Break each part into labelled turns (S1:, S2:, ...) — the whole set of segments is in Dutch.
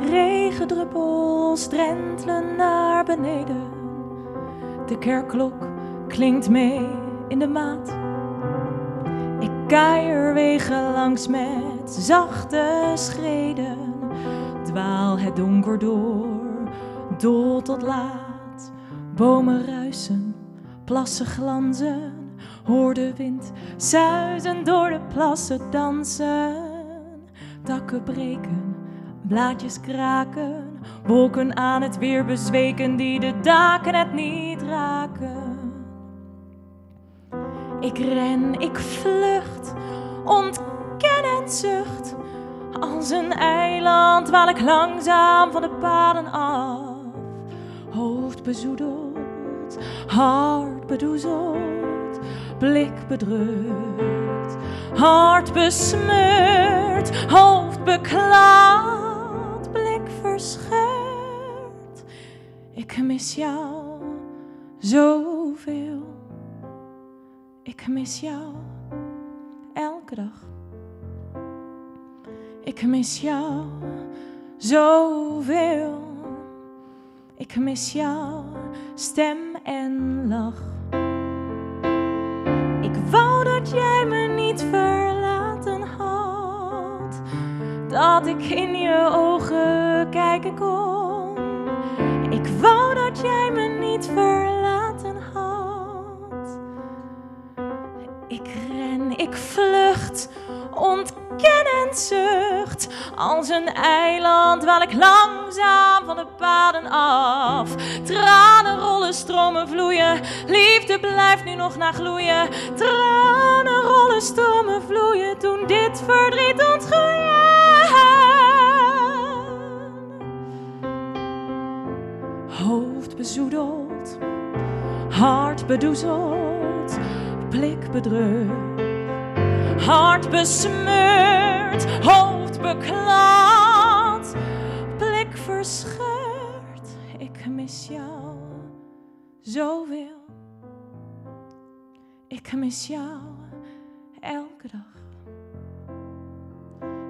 S1: Regendruppels drentelen naar beneden. De kerkklok klinkt mee in de maat. Ik keier wegen langs met zachte schreden. Dwaal het donker door, dol tot laat. Bomen ruisen, plassen glanzen. Hoor de wind zuizen door de plassen dansen. Takken breken, blaadjes kraken. Wolken aan het weer bezweken die de daken het niet raken. Ik ren, ik vlucht, ontken en zucht. Als een eiland waal ik langzaam van de paden af. Hoofd bezoedeld, hart bedoezeld, blik bedrukt. Hart besmeurd, hoofd beklaad, blik verscheurd. Ik mis jou zoveel. Ik mis jou elke dag. Ik mis jou zoveel. Ik mis jou stem en lach. Ik wou dat jij me niet Dat ik in je ogen kijken kon. Ik wou dat jij me niet verlaten had. Ik ren, ik vlucht, ontken en zucht. Als een eiland waal ik langzaam van de paden af. Tranen rollen, stromen vloeien. Liefde blijft nu nog na gloeien. Tranen rollen, stromen vloeien. Toen dit verdriet ontgroeien. Hoofd bezoedeld, hart bedoezeld, blik bedrukt. Hart besmeurd, hoofd beklaad, blik verscheurd. Ik mis jou zoveel. Ik mis jou elke dag.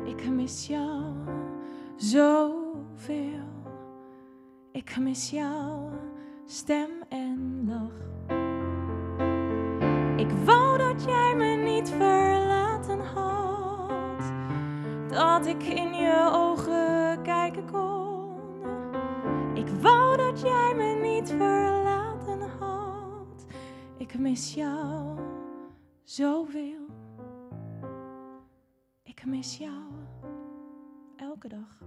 S1: Ik mis jou zoveel. Ik mis jou stem en lach. Ik wou dat jij me niet verlaten had. Dat ik in je ogen kijken kon. Ik wou dat jij me niet verlaten had. Ik mis jou zoveel. Ik mis jou elke dag.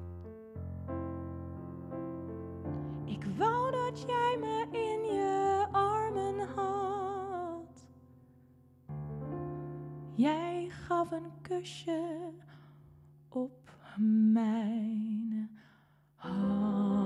S1: Wou dat jij me in je armen had. Jij gaf een kusje op mijn hart.